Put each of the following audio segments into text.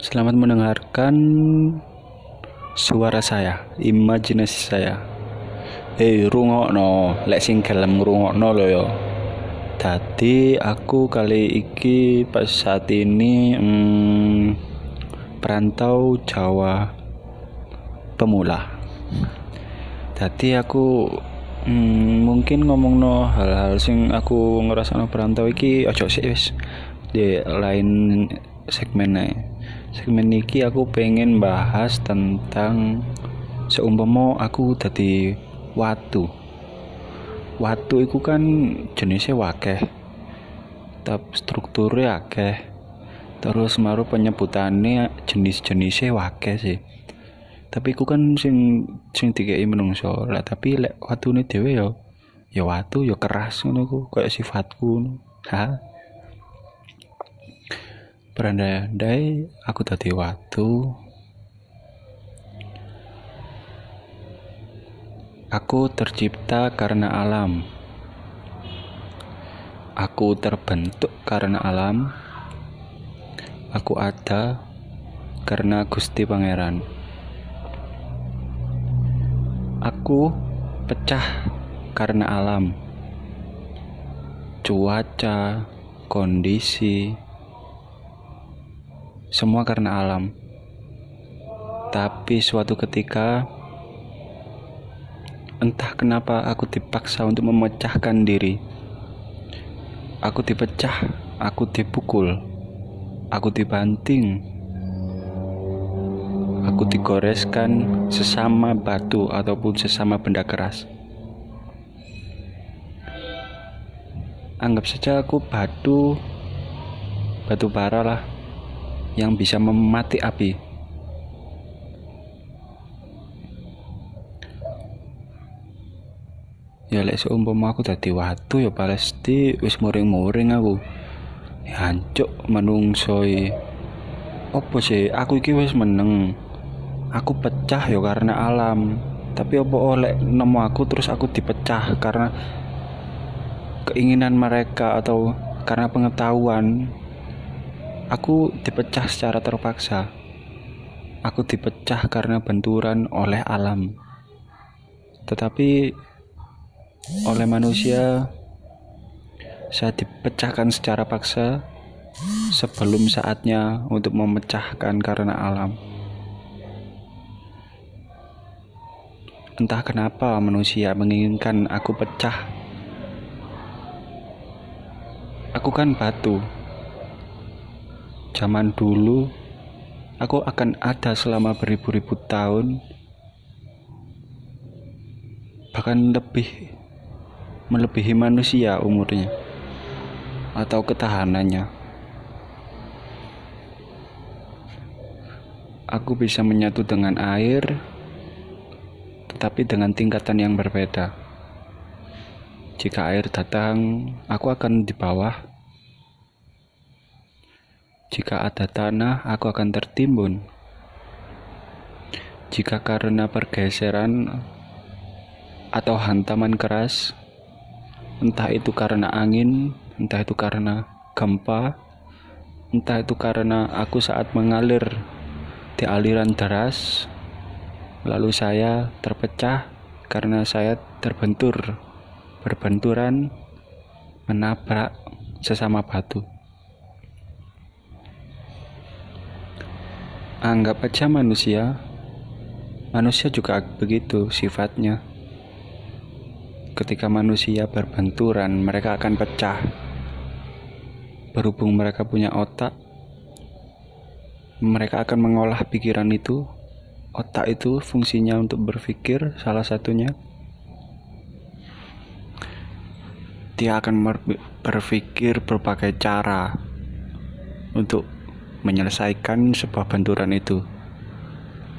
Selamat mendengarkan suara saya, imajinasi saya. Eh, rungokno, lek sing gelem ngrungokno lho ya. Dadi aku kali iki pas saat ini hmm, perantau Jawa pemula. Dadi aku hmm, mungkin ngomongno hal-hal sing aku ngerasano perantau iki ojo sih wis di lain segmen ae. Segmen iki aku pengen bahas tentang seumpama aku dadi watu. Watu iku kan jenisnya wakeh. Tapi strukturnya akeh. Terus maru penyebutannya jenis-jenisnya wakeh sih. Tapi iku kan sing sing dikei menungso. Lah tapi lek watune dhewe ya ya watu ya keras ngono ku, kayak sifatku. Ha? Berandai-andai aku dadi watu. Aku tercipta karena alam. Aku terbentuk karena alam. Aku ada karena Gusti Pangeran. Aku pecah karena alam. Cuaca, kondisi, semua karena alam. Tapi suatu ketika entah kenapa aku dipaksa untuk memecahkan diri. Aku dipecah, aku dipukul, aku dibanting, aku digoreskan sesama batu ataupun sesama benda keras. Anggap saja aku batu, batu bara lah, yang bisa memati api. ya lek seumpama aku dadi watu ya pasti wis muring-muring aku. Ya hancuk menungso opo sih? Aku iki wis meneng. Aku pecah ya karena alam. Tapi opo oleh nemu aku terus aku dipecah karena keinginan mereka atau karena pengetahuan aku dipecah secara terpaksa aku dipecah karena benturan oleh alam tetapi oleh manusia saat dipecahkan secara paksa sebelum saatnya untuk memecahkan karena alam. Entah kenapa manusia menginginkan aku pecah. Aku kan batu. Zaman dulu, aku akan ada selama beribu-ribu tahun, bahkan lebih melebihi manusia umurnya atau ketahanannya. Aku bisa menyatu dengan air, tetapi dengan tingkatan yang berbeda. Jika air datang, aku akan di bawah. Jika ada tanah, aku akan tertimbun. Jika karena pergeseran atau hantaman keras, entah itu karena angin, entah itu karena gempa, entah itu karena aku saat mengalir di aliran deras, lalu saya terpecah karena saya terbentur, berbenturan, menabrak sesama batu. Anggap aja manusia, manusia juga begitu sifatnya ketika manusia berbenturan, mereka akan pecah. Berhubung mereka punya otak, mereka akan mengolah pikiran itu. Otak itu fungsinya untuk berpikir, salah satunya. Dia akan berpikir berbagai cara untuk menyelesaikan sebuah benturan itu,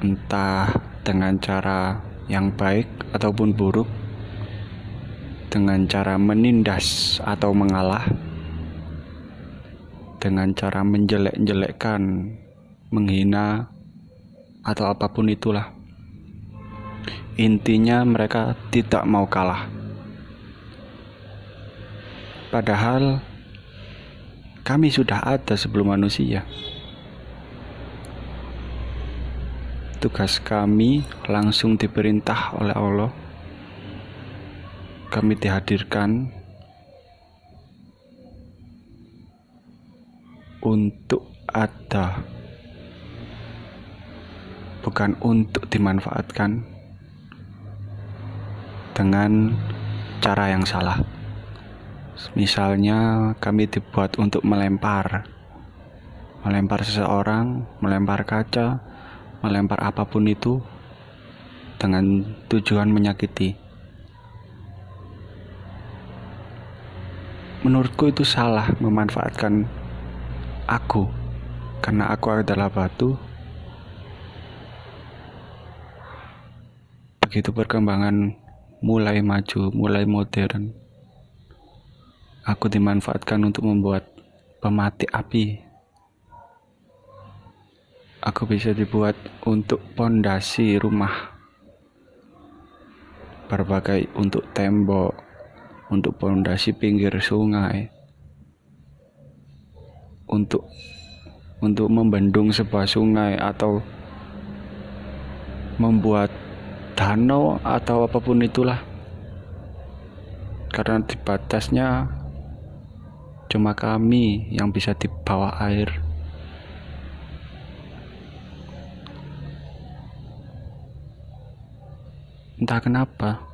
entah dengan cara yang baik ataupun buruk dengan cara menindas atau mengalah, dengan cara menjelek-jelekkan, menghina, atau apa pun itulah. Intinya, mereka tidak mau kalah. Padahal kami sudah ada sebelum manusia. tugas kami langsung diperintah oleh Allah. Kami dihadirkan untuk ada, bukan untuk dimanfaatkan dengan cara yang salah. Misalnya, kami dibuat untuk melempar, melempar seseorang, melempar kaca, melempar apa pun itu dengan tujuan menyakiti. Menurutku itu salah memanfaatkan aku karena aku adalah batu. Begitu perkembangan mulai maju, mulai modern. Aku dimanfaatkan untuk membuat pemati api. Aku bisa dibuat untuk pondasi rumah. Berbagai untuk tembok, untuk pondasi pinggir sungai, untuk untuk membendung sebuah sungai atau membuat danau atau apa pun itulah karena di batasnya cuma kami yang bisa di bawah air. Entah kenapa